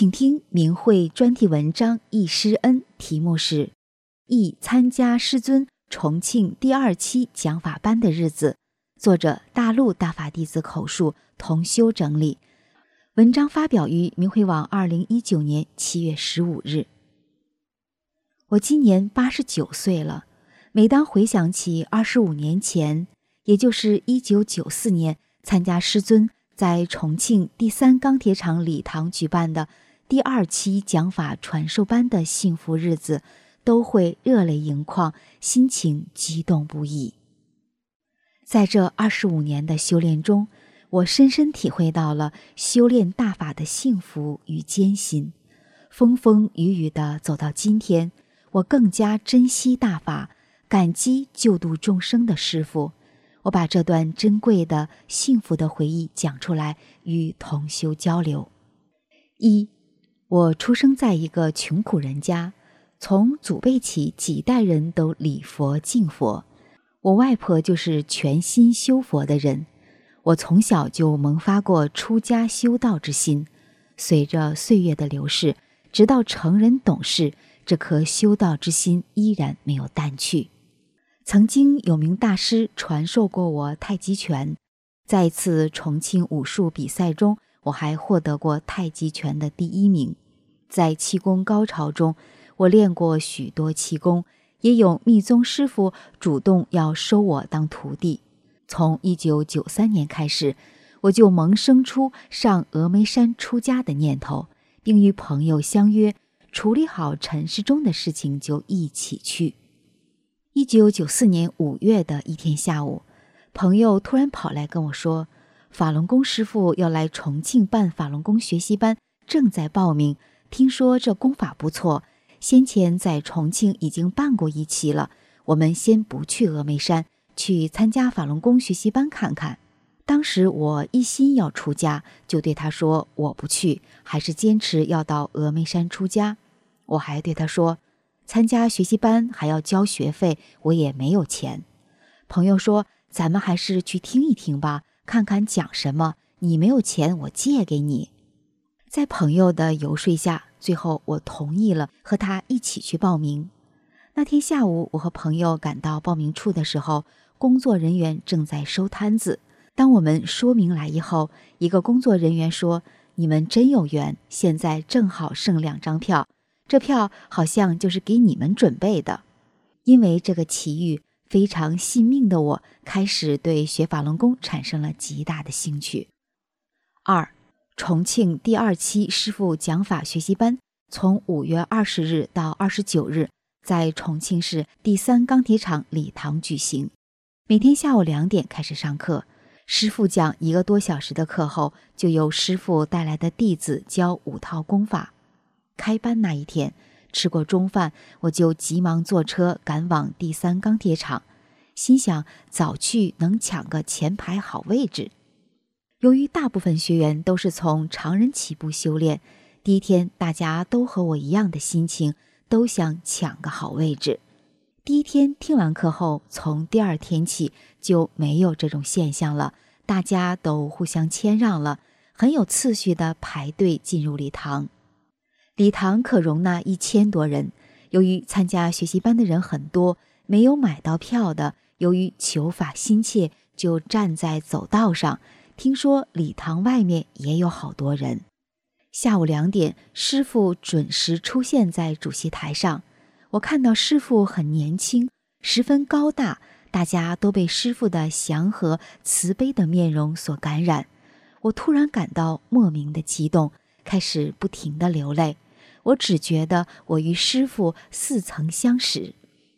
请听明慧专题文章《忆师恩》，题目是《忆参加师尊重庆第二期讲法班的日子》，作者大陆大法弟子口述，同修整理。文章发表于明慧网，二零一九年七月十五日。我今年八十九岁了，每当回想起二十五年前，也就是一九九四年，参加师尊在重庆第三钢铁厂礼堂举办的。第二期讲法传授班的幸福日子，都会热泪盈眶，心情激动不已。在这二十五年的修炼中，我深深体会到了修炼大法的幸福与艰辛。风风雨雨的走到今天，我更加珍惜大法，感激救度众生的师傅。我把这段珍贵的幸福的回忆讲出来，与同修交流。一。我出生在一个穷苦人家，从祖辈起几代人都礼佛敬佛。我外婆就是全心修佛的人，我从小就萌发过出家修道之心。随着岁月的流逝，直到成人懂事，这颗修道之心依然没有淡去。曾经有名大师传授过我太极拳，在一次重庆武术比赛中。我还获得过太极拳的第一名，在气功高潮中，我练过许多气功，也有密宗师傅主动要收我当徒弟。从一九九三年开始，我就萌生出上峨眉山出家的念头，并与朋友相约，处理好尘世中的事情就一起去。一九九四年五月的一天下午，朋友突然跑来跟我说。法轮功师傅要来重庆办法轮功学习班，正在报名。听说这功法不错，先前在重庆已经办过一期了。我们先不去峨眉山，去参加法轮功学习班看看。当时我一心要出家，就对他说我不去，还是坚持要到峨眉山出家。我还对他说，参加学习班还要交学费，我也没有钱。朋友说，咱们还是去听一听吧。看看讲什么？你没有钱，我借给你。在朋友的游说下，最后我同意了，和他一起去报名。那天下午，我和朋友赶到报名处的时候，工作人员正在收摊子。当我们说明来意后，一个工作人员说：“你们真有缘，现在正好剩两张票，这票好像就是给你们准备的。”因为这个奇遇。非常信命的我，开始对学法轮功产生了极大的兴趣。二，重庆第二期师傅讲法学习班从五月二十日到二十九日，在重庆市第三钢铁厂礼堂举行。每天下午两点开始上课，师傅讲一个多小时的课后，就由师傅带来的弟子教五套功法。开班那一天。吃过中饭，我就急忙坐车赶往第三钢铁厂，心想早去能抢个前排好位置。由于大部分学员都是从常人起步修炼，第一天大家都和我一样的心情，都想抢个好位置。第一天听完课后，从第二天起就没有这种现象了，大家都互相谦让了，很有次序的排队进入礼堂。礼堂可容纳一千多人。由于参加学习班的人很多，没有买到票的，由于求法心切，就站在走道上。听说礼堂外面也有好多人。下午两点，师傅准时出现在主席台上。我看到师傅很年轻，十分高大，大家都被师傅的祥和慈悲的面容所感染。我突然感到莫名的激动，开始不停的流泪。我只觉得我与师傅似曾相识，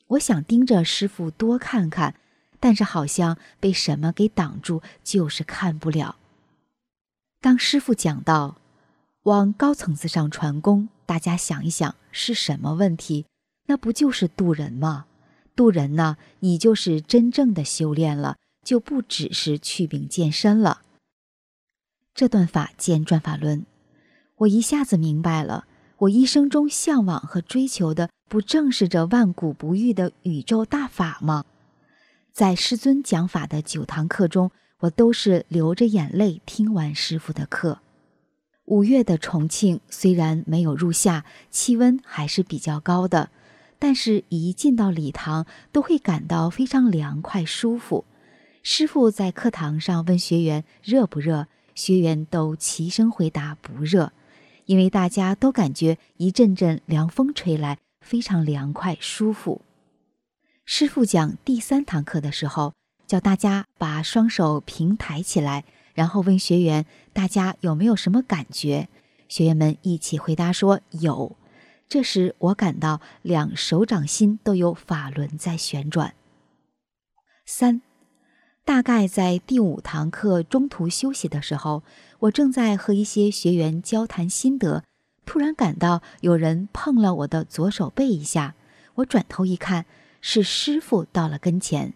我想盯着师傅多看看，但是好像被什么给挡住，就是看不了。当师傅讲到往高层次上传功，大家想一想是什么问题？那不就是渡人吗？渡人呢，你就是真正的修炼了，就不只是去病健身了。这段法见转法轮，我一下子明白了。我一生中向往和追求的，不正是这万古不遇的宇宙大法吗？在师尊讲法的九堂课中，我都是流着眼泪听完师傅的课。五月的重庆虽然没有入夏，气温还是比较高的，但是一进到礼堂，都会感到非常凉快舒服。师傅在课堂上问学员热不热，学员都齐声回答不热。因为大家都感觉一阵阵凉风吹来，非常凉快舒服。师傅讲第三堂课的时候，叫大家把双手平抬起来，然后问学员：“大家有没有什么感觉？”学员们一起回答说：“有。”这时我感到两手掌心都有法轮在旋转。三。大概在第五堂课中途休息的时候，我正在和一些学员交谈心得，突然感到有人碰了我的左手背一下。我转头一看，是师傅到了跟前。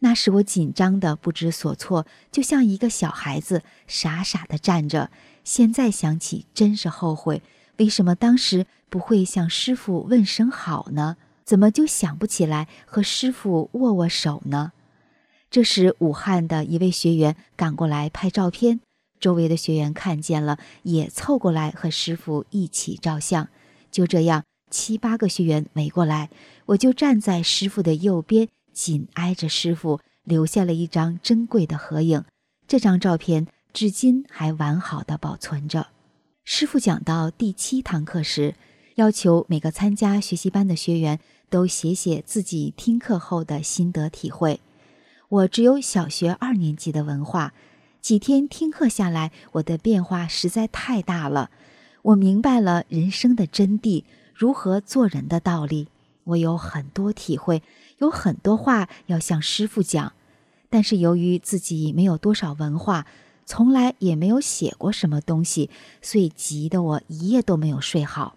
那时我紧张的不知所措，就像一个小孩子傻傻的站着。现在想起，真是后悔，为什么当时不会向师傅问声好呢？怎么就想不起来和师傅握握手呢？这时，武汉的一位学员赶过来拍照片，周围的学员看见了，也凑过来和师傅一起照相。就这样，七八个学员围过来，我就站在师傅的右边，紧挨着师傅，留下了一张珍贵的合影。这张照片至今还完好的保存着。师傅讲到第七堂课时，要求每个参加学习班的学员都写写自己听课后的心得体会。我只有小学二年级的文化，几天听课下来，我的变化实在太大了。我明白了人生的真谛，如何做人的道理。我有很多体会，有很多话要向师傅讲。但是由于自己没有多少文化，从来也没有写过什么东西，所以急得我一夜都没有睡好，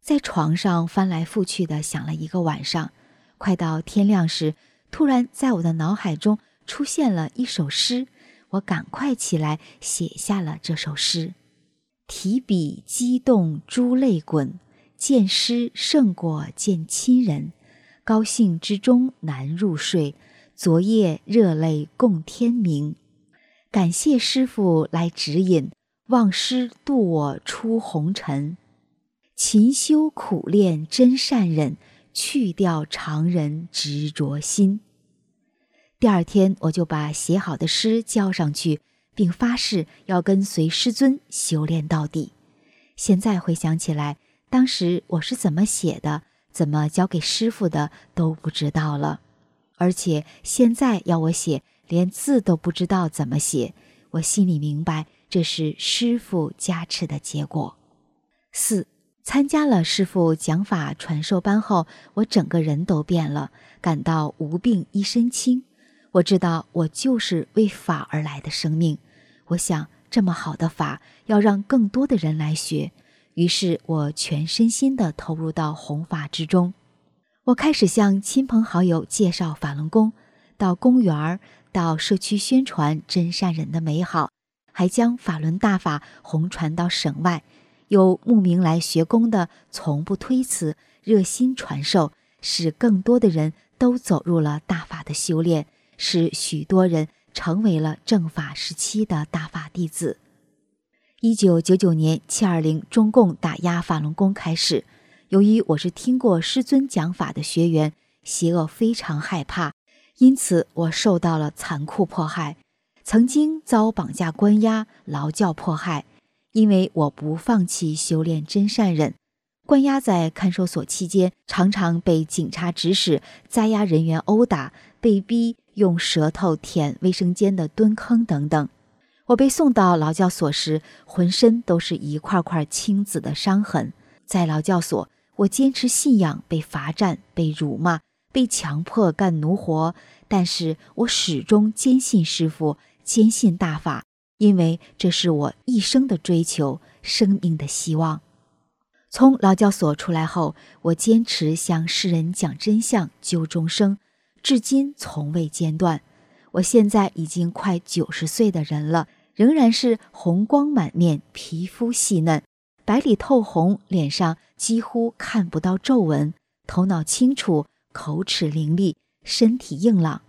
在床上翻来覆去的想了一个晚上。快到天亮时。突然，在我的脑海中出现了一首诗，我赶快起来写下了这首诗。提笔激动珠泪滚，见师胜过见亲人，高兴之中难入睡，昨夜热泪共天明。感谢师傅来指引，望师渡我出红尘，勤修苦练真善忍。去掉常人执着心。第二天，我就把写好的诗交上去，并发誓要跟随师尊修炼到底。现在回想起来，当时我是怎么写的，怎么交给师傅的都不知道了。而且现在要我写，连字都不知道怎么写。我心里明白，这是师傅加持的结果。四。参加了师傅讲法传授班后，我整个人都变了，感到无病一身轻。我知道我就是为法而来的生命。我想这么好的法要让更多的人来学，于是我全身心地投入到弘法之中。我开始向亲朋好友介绍法轮功，到公园儿、到社区宣传真善人的美好，还将法轮大法红传到省外。有慕名来学功的，从不推辞，热心传授，使更多的人都走入了大法的修炼，使许多人成为了正法时期的大法弟子。一九九九年七二零中共打压法轮功开始，由于我是听过师尊讲法的学员，邪恶非常害怕，因此我受到了残酷迫害，曾经遭绑架关押、劳教迫害。因为我不放弃修炼真善忍，关押在看守所期间，常常被警察指使在押人员殴打，被逼用舌头舔卫生间的蹲坑等等。我被送到劳教所时，浑身都是一块块青紫的伤痕。在劳教所，我坚持信仰，被罚站，被辱骂，被强迫干奴活，但是我始终坚信师傅，坚信大法，因为这是我一生的追求，生命的希望。从劳教所出来后，我坚持向世人讲真相、救众生，至今从未间断。我现在已经快九十岁的人了，仍然是红光满面，皮肤细嫩，白里透红，脸上几乎看不到皱纹，头脑清楚，口齿伶俐，身体硬朗。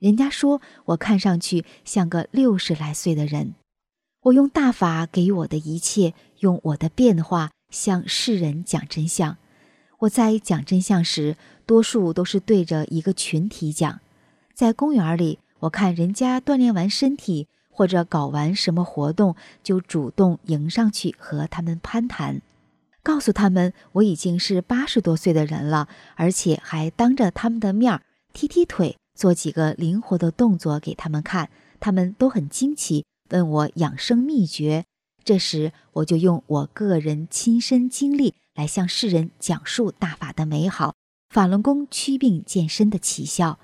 人家说我看上去像个六十来岁的人。我用大法给我的一切，用我的变化。向世人讲真相。我在讲真相时，多数都是对着一个群体讲。在公园里，我看人家锻炼完身体或者搞完什么活动，就主动迎上去和他们攀谈，告诉他们我已经是八十多岁的人了，而且还当着他们的面踢踢腿，做几个灵活的动作给他们看。他们都很惊奇，问我养生秘诀。这时，我就用我个人亲身经历来向世人讲述大法的美好，法轮功祛病健身的奇效。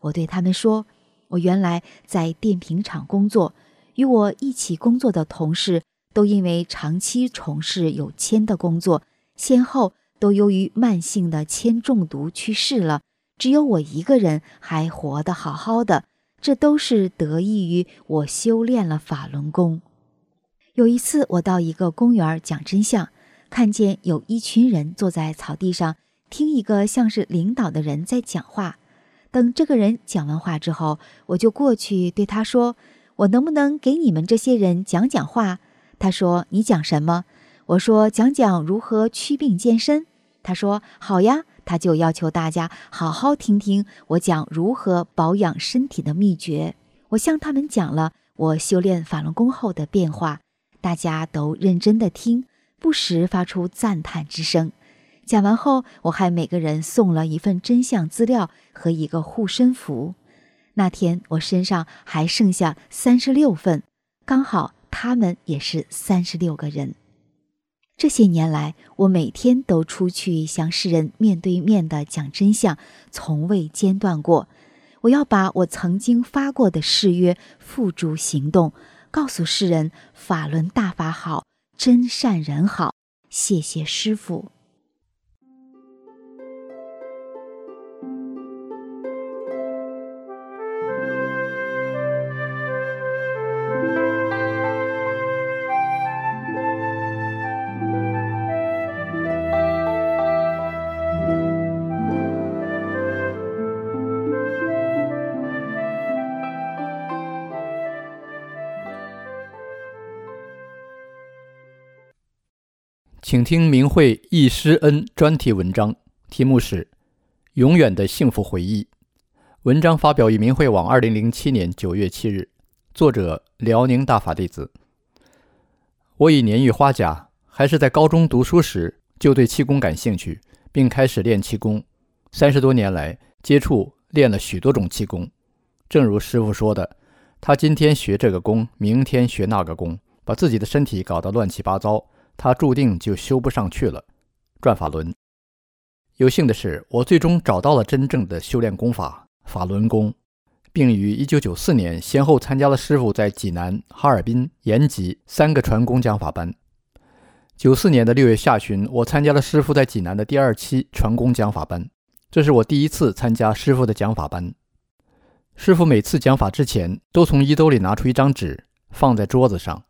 我对他们说：“我原来在电瓶厂工作，与我一起工作的同事都因为长期从事有铅的工作，先后都由于慢性的铅中毒去世了，只有我一个人还活得好好的。这都是得益于我修炼了法轮功。”有一次，我到一个公园讲真相，看见有一群人坐在草地上听一个像是领导的人在讲话。等这个人讲完话之后，我就过去对他说：“我能不能给你们这些人讲讲话？”他说：“你讲什么？”我说：“讲讲如何祛病健身。”他说：“好呀。”他就要求大家好好听听我讲如何保养身体的秘诀。我向他们讲了我修炼法轮功后的变化。大家都认真的听，不时发出赞叹之声。讲完后，我还每个人送了一份真相资料和一个护身符。那天我身上还剩下三十六份，刚好他们也是三十六个人。这些年来，我每天都出去向世人面对面的讲真相，从未间断过。我要把我曾经发过的誓约付诸行动。告诉世人，法轮大法好，真善人好。谢谢师傅。请听明慧易师恩专题文章，题目是《永远的幸福回忆》。文章发表于明慧网，二零零七年九月七日。作者：辽宁大法弟子。我已年逾花甲，还是在高中读书时就对气功感兴趣，并开始练气功。三十多年来，接触练了许多种气功。正如师傅说的，他今天学这个功，明天学那个功，把自己的身体搞得乱七八糟。他注定就修不上去了。转法轮，有幸的是，我最终找到了真正的修炼功法——法轮功，并于1994年先后参加了师傅在济南、哈尔滨、延吉三个传功讲法班。94年的六月下旬，我参加了师傅在济南的第二期传功讲法班，这是我第一次参加师傅的讲法班。师傅每次讲法之前，都从衣兜里拿出一张纸，放在桌子上。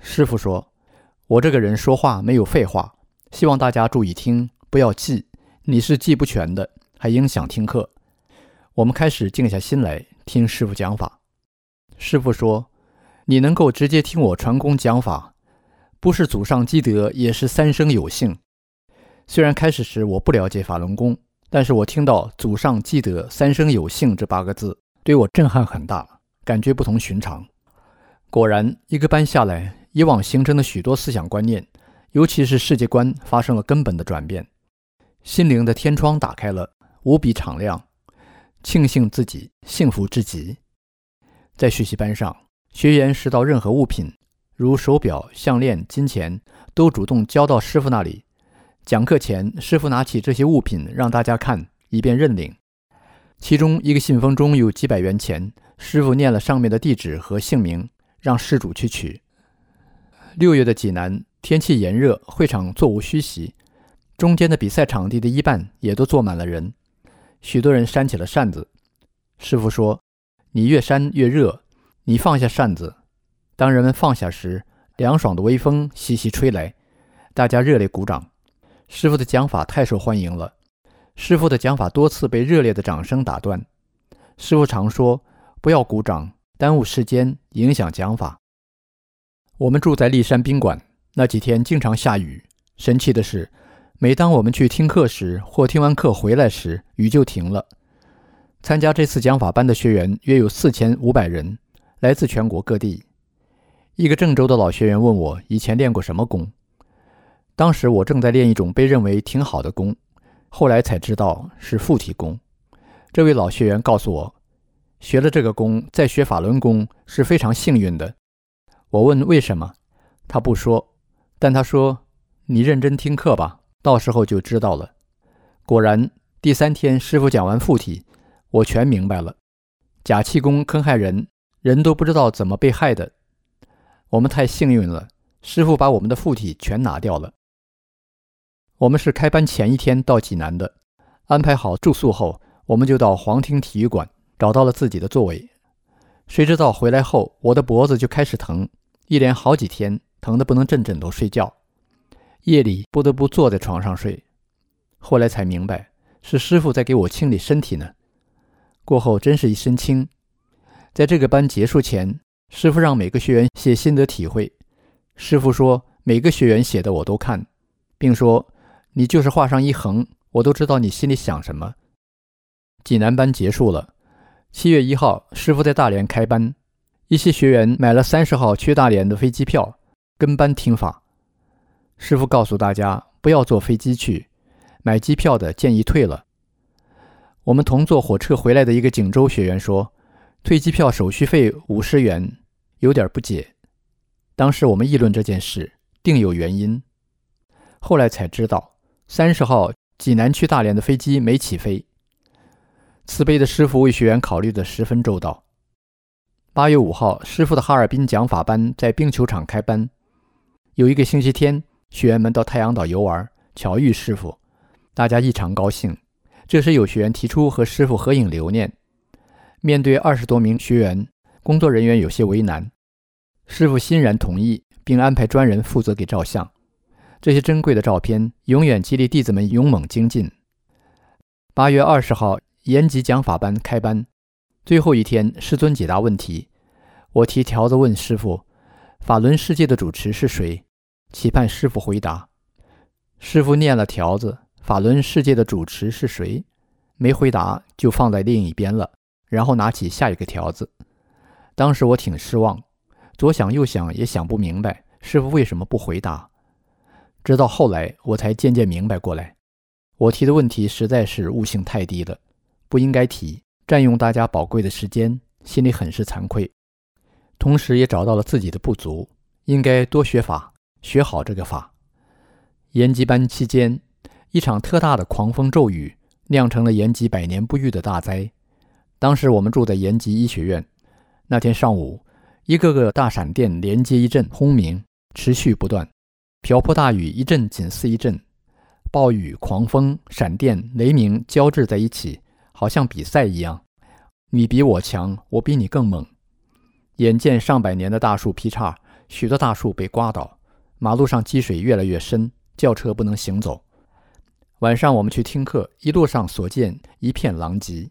师傅说。我这个人说话没有废话，希望大家注意听，不要记。你是记不全的，还影响听课。我们开始静下心来听师傅讲法。师傅说：“你能够直接听我传功讲法，不是祖上积德，也是三生有幸。”虽然开始时我不了解法轮功，但是我听到“祖上积德，三生有幸”这八个字，对我震撼很大，感觉不同寻常。果然，一个班下来。以往形成的许多思想观念，尤其是世界观，发生了根本的转变，心灵的天窗打开了，无比敞亮，庆幸自己幸福至极。在学习班上，学员拾到任何物品，如手表、项链、金钱，都主动交到师傅那里。讲课前，师傅拿起这些物品让大家看，以便认领。其中一个信封中有几百元钱，师傅念了上面的地址和姓名，让事主去取。六月的济南天气炎热，会场座无虚席，中间的比赛场地的一半也都坐满了人，许多人扇起了扇子。师傅说：“你越扇越热，你放下扇子。”当人们放下时，凉爽的微风习习吹来，大家热烈鼓掌。师傅的讲法太受欢迎了。师傅的讲法多次被热烈的掌声打断。师傅常说：“不要鼓掌，耽误时间，影响讲法。”我们住在骊山宾馆，那几天经常下雨。神奇的是，每当我们去听课时，或听完课回来时，雨就停了。参加这次讲法班的学员约有四千五百人，来自全国各地。一个郑州的老学员问我以前练过什么功，当时我正在练一种被认为挺好的功。后来才知道是附体功。这位老学员告诉我，学了这个功，再学法轮功是非常幸运的。我问为什么，他不说，但他说：“你认真听课吧，到时候就知道了。”果然，第三天师傅讲完附体，我全明白了。假气功坑害人，人都不知道怎么被害的。我们太幸运了，师傅把我们的附体全拿掉了。我们是开班前一天到济南的，安排好住宿后，我们就到皇庭体育馆找到了自己的座位。谁知道回来后，我的脖子就开始疼，一连好几天疼得不能枕枕头睡觉，夜里不得不坐在床上睡。后来才明白，是师傅在给我清理身体呢。过后真是一身轻。在这个班结束前，师傅让每个学员写心得体会。师傅说，每个学员写的我都看，并说。你就是画上一横，我都知道你心里想什么。济南班结束了，七月一号，师傅在大连开班，一些学员买了三十号去大连的飞机票，跟班听法。师傅告诉大家不要坐飞机去，买机票的建议退了。我们同坐火车回来的一个锦州学员说，退机票手续费五十元，有点不解。当时我们议论这件事，定有原因。后来才知道。三十号，济南去大连的飞机没起飞。慈悲的师傅为学员考虑的十分周到。八月五号，师傅的哈尔滨讲法班在冰球场开班。有一个星期天，学员们到太阳岛游玩，巧遇师傅，大家异常高兴。这时有学员提出和师傅合影留念。面对二十多名学员，工作人员有些为难。师傅欣然同意，并安排专人负责给照相。这些珍贵的照片永远激励弟子们勇猛精进。八月二十号，延吉讲法班开班，最后一天，师尊解答问题。我提条子问师傅：“法轮世界的主持是谁？”期盼师傅回答。师傅念了条子：“法轮世界的主持是谁？”没回答，就放在另一边了。然后拿起下一个条子。当时我挺失望，左想右想也想不明白，师傅为什么不回答。直到后来，我才渐渐明白过来，我提的问题实在是悟性太低了，不应该提，占用大家宝贵的时间，心里很是惭愧。同时也找到了自己的不足，应该多学法，学好这个法。延吉班期间，一场特大的狂风骤雨，酿成了延吉百年不遇的大灾。当时我们住在延吉医学院，那天上午，一个个大闪电连接一阵轰鸣，持续不断。瓢泼大雨一阵紧似一阵，暴雨、狂风、闪电、雷鸣交织在一起，好像比赛一样。你比我强，我比你更猛。眼见上百年的大树劈叉，许多大树被刮倒，马路上积水越来越深，轿车不能行走。晚上我们去听课，一路上所见一片狼藉。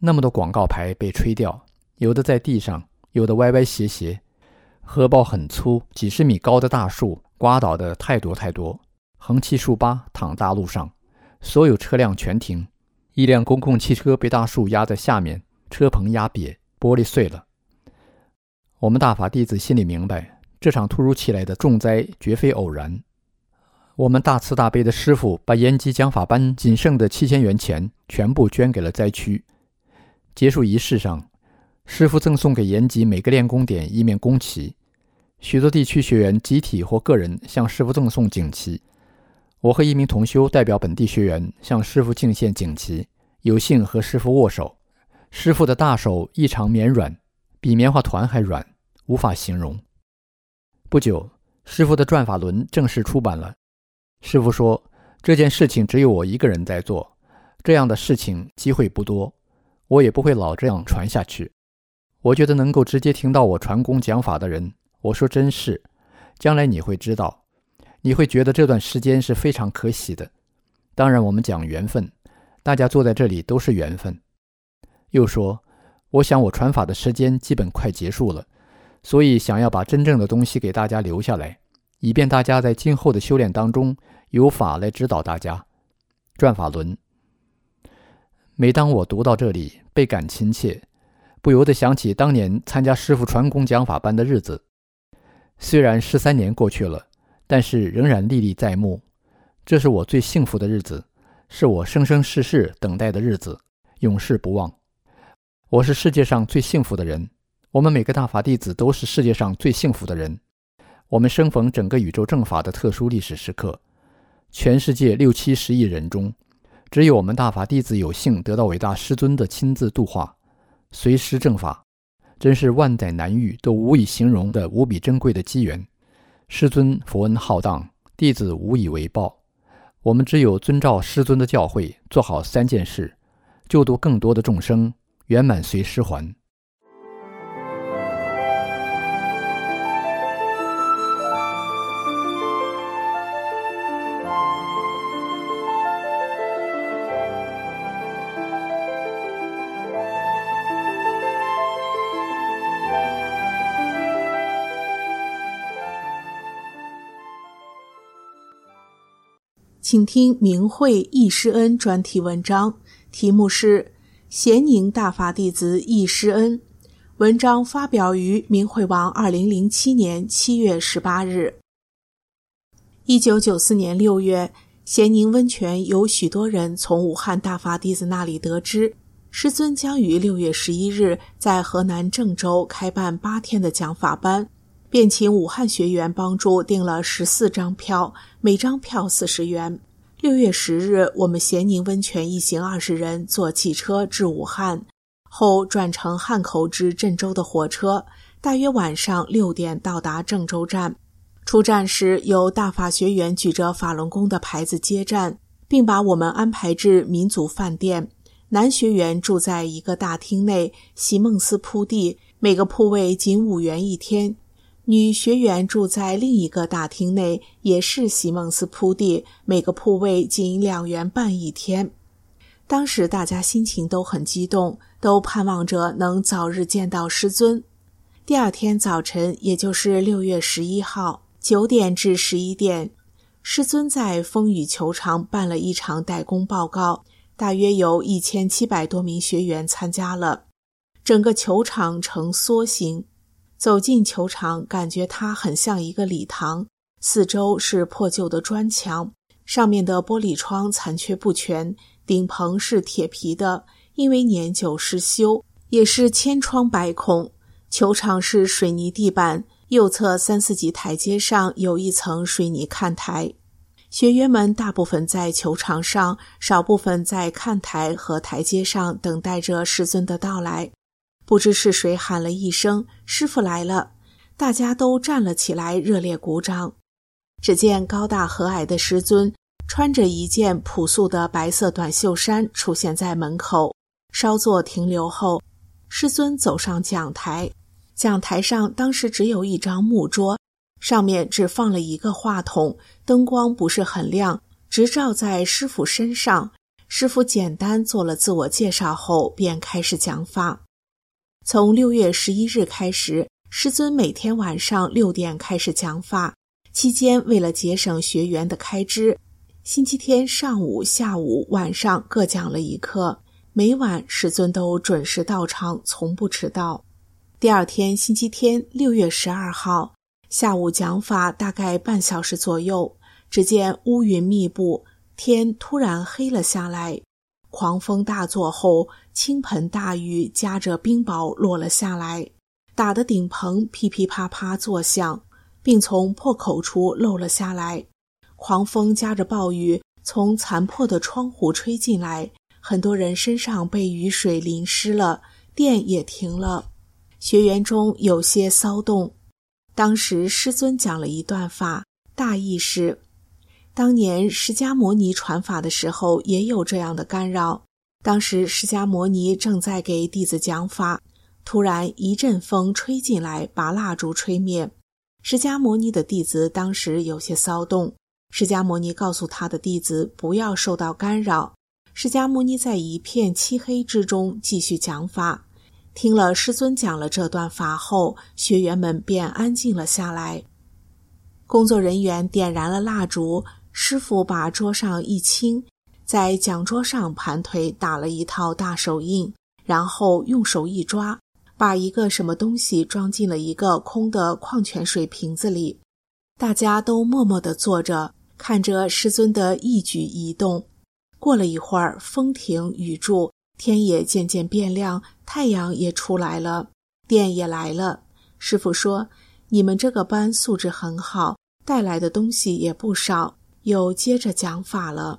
那么多广告牌被吹掉，有的在地上，有的歪歪斜斜。荷包很粗，几十米高的大树。刮倒的太多太多，横七竖八躺大路上，所有车辆全停。一辆公共汽车被大树压在下面，车棚压瘪，玻璃碎了。我们大法弟子心里明白，这场突如其来的重灾绝非偶然。我们大慈大悲的师傅把延吉讲法班仅剩的七千元钱全部捐给了灾区。结束仪式上，师傅赠送给延吉每个练功点一面公旗。许多地区学员集体或个人向师傅赠送锦旗，我和一名同修代表本地学员向师傅敬献锦旗，有幸和师傅握手，师傅的大手异常绵软，比棉花团还软，无法形容。不久，师傅的转法轮正式出版了。师傅说：“这件事情只有我一个人在做，这样的事情机会不多，我也不会老这样传下去。我觉得能够直接听到我传功讲法的人，我说真是，将来你会知道，你会觉得这段时间是非常可喜的。当然，我们讲缘分，大家坐在这里都是缘分。”又说：“我想我传法的时间基本快结束了。”所以，想要把真正的东西给大家留下来，以便大家在今后的修炼当中有法来指导大家。转法轮。每当我读到这里，倍感亲切，不由得想起当年参加师傅传功讲法班的日子。虽然十三年过去了，但是仍然历历在目。这是我最幸福的日子，是我生生世世等待的日子，永世不忘。我是世界上最幸福的人。我们每个大法弟子都是世界上最幸福的人。我们生逢整个宇宙正法的特殊历史时刻，全世界六七十亿人中，只有我们大法弟子有幸得到伟大师尊的亲自度化，随师正法，真是万载难遇都无以形容的无比珍贵的机缘。师尊佛恩浩荡，弟子无以为报。我们只有遵照师尊的教诲，做好三件事，救度更多的众生，圆满随师还。请听明慧易师恩专题文章，题目是《咸宁大法弟子易师恩》。文章发表于明慧网，二零零七年七月十八日。一九九四年六月，咸宁温泉有许多人从武汉大法弟子那里得知，师尊将于六月十一日在河南郑州开办八天的讲法班。便请武汉学员帮助订了十四张票，每张票四十元。六月十日，我们咸宁温泉一行二十人坐汽车至武汉，后转乘汉口至郑州的火车，大约晚上六点到达郑州站。出站时，有大法学员举着法轮功的牌子接站，并把我们安排至民族饭店。男学员住在一个大厅内，席梦思铺地，每个铺位仅五元一天。女学员住在另一个大厅内，也是席梦思铺地，每个铺位仅两元半一天。当时大家心情都很激动，都盼望着能早日见到师尊。第二天早晨，也就是六月十一号九点至十一点，师尊在风雨球场办了一场代工报告，大约有一千七百多名学员参加了，整个球场呈梭形。走进球场，感觉它很像一个礼堂，四周是破旧的砖墙，上面的玻璃窗残缺不全，顶棚是铁皮的，因为年久失修，也是千疮百孔。球场是水泥地板，右侧三四级台阶上有一层水泥看台，学员们大部分在球场上，少部分在看台和台阶上等待着师尊的到来。不知是谁喊了一声：“师傅来了！”大家都站了起来，热烈鼓掌。只见高大和蔼的师尊穿着一件朴素的白色短袖衫出现在门口，稍作停留后，师尊走上讲台。讲台上当时只有一张木桌，上面只放了一个话筒，灯光不是很亮，直照在师傅身上。师傅简单做了自我介绍后，便开始讲法。从六月十一日开始，师尊每天晚上六点开始讲法。期间，为了节省学员的开支，星期天上午、下午、晚上各讲了一课。每晚师尊都准时到场，从不迟到。第二天，星期天，六月十二号下午讲法，大概半小时左右，只见乌云密布，天突然黑了下来。狂风大作后，倾盆大雨夹着冰雹落了下来，打得顶棚噼噼啪啪作响，并从破口处漏了下来。狂风夹着暴雨从残破的窗户吹进来，很多人身上被雨水淋湿了，电也停了。学员中有些骚动。当时师尊讲了一段法，大意是：当年释迦牟尼传法的时候，也有这样的干扰。当时释迦牟尼正在给弟子讲法，突然一阵风吹进来，把蜡烛吹灭。释迦牟尼的弟子当时有些骚动。释迦牟尼告诉他的弟子不要受到干扰。释迦牟尼在一片漆黑之中继续讲法。听了师尊讲了这段法后，学员们便安静了下来。工作人员点燃了蜡烛，师傅把桌上一清，在讲桌上盘腿打了一套大手印，然后用手一抓，把一个什么东西装进了一个空的矿泉水瓶子里。大家都默默地坐着。看着师尊的一举一动，过了一会儿，风停雨住，天也渐渐变亮，太阳也出来了，电也来了。师傅说：“你们这个班素质很好，带来的东西也不少。”又接着讲法了。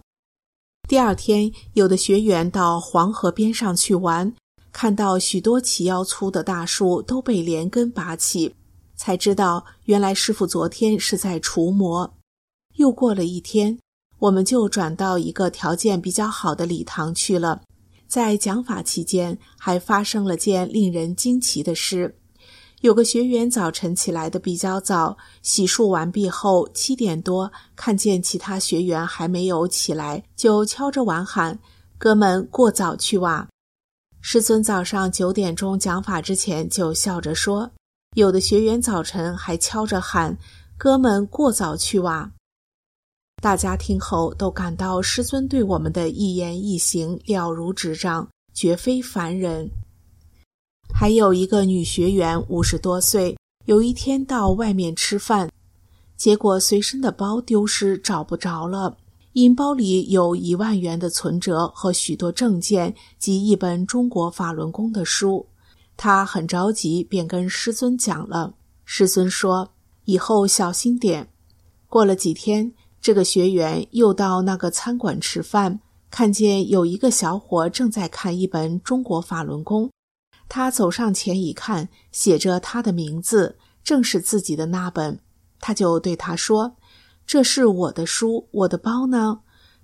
第二天，有的学员到黄河边上去玩，看到许多齐腰粗的大树都被连根拔起，才知道原来师傅昨天是在除魔。又过了一天，我们就转到一个条件比较好的礼堂去了。在讲法期间，还发生了件令人惊奇的事：有个学员早晨起来的比较早，洗漱完毕后，七点多看见其他学员还没有起来，就敲着碗喊：“哥们，过早去哇！”师尊早上九点钟讲法之前就笑着说：“有的学员早晨还敲着喊：‘哥们，过早去哇！’”大家听后都感到师尊对我们的一言一行了如指掌，绝非凡人。还有一个女学员，五十多岁，有一天到外面吃饭，结果随身的包丢失，找不着了。因包里有一万元的存折和许多证件及一本中国法轮功的书，她很着急，便跟师尊讲了。师尊说：“以后小心点。”过了几天。这个学员又到那个餐馆吃饭，看见有一个小伙正在看一本《中国法轮功》。他走上前一看，写着他的名字，正是自己的那本。他就对他说：“这是我的书，我的包呢？”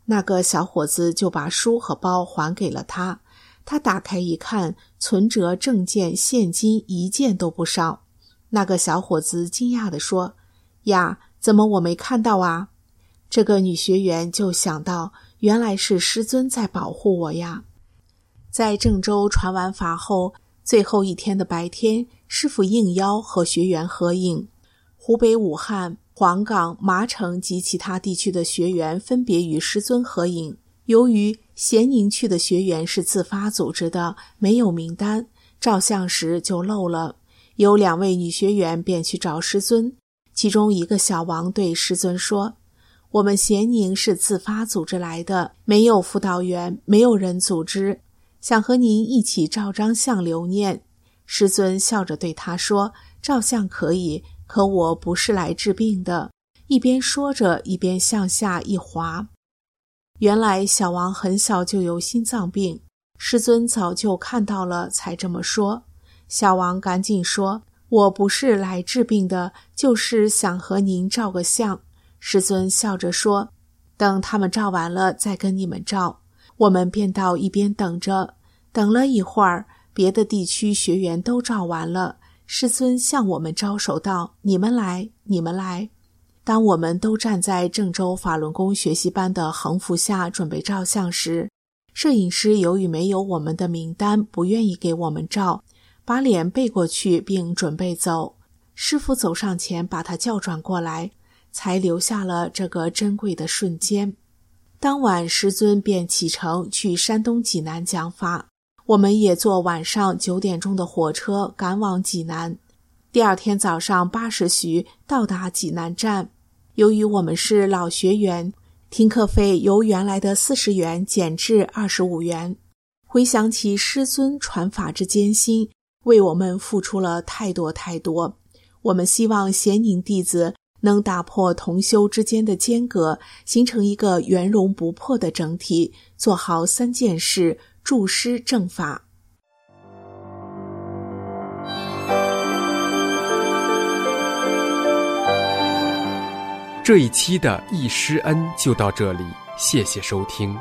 那个小伙子就把书和包还给了他。他打开一看，存折、证件、现金一件都不少。那个小伙子惊讶地说：“呀，怎么我没看到啊？”这个女学员就想到，原来是师尊在保护我呀。在郑州传完法后，最后一天的白天，师傅应邀和学员合影。湖北武汉、黄冈、麻城及其他地区的学员分别与师尊合影。由于咸宁区的学员是自发组织的，没有名单，照相时就漏了。有两位女学员便去找师尊，其中一个小王对师尊说。我们咸宁是自发组织来的，没有辅导员，没有人组织，想和您一起照张相留念。师尊笑着对他说：“照相可以，可我不是来治病的。”一边说着，一边向下一滑。原来小王很小就有心脏病，师尊早就看到了，才这么说。小王赶紧说：“我不是来治病的，就是想和您照个相。”师尊笑着说：“等他们照完了，再跟你们照。”我们便到一边等着。等了一会儿，别的地区学员都照完了。师尊向我们招手道：“你们来，你们来。”当我们都站在郑州法轮功学习班的横幅下准备照相时，摄影师由于没有我们的名单，不愿意给我们照，把脸背过去并准备走。师傅走上前，把他叫转过来。才留下了这个珍贵的瞬间。当晚，师尊便启程去山东济南讲法，我们也坐晚上九点钟的火车赶往济南。第二天早上八时许到达济南站。由于我们是老学员，听课费由原来的四十元减至二十五元。回想起师尊传法之艰辛，为我们付出了太多太多，我们希望咸宁弟子。能打破同修之间的间隔，形成一个圆融不破的整体，做好三件事，助师正法。这一期的易师恩就到这里，谢谢收听。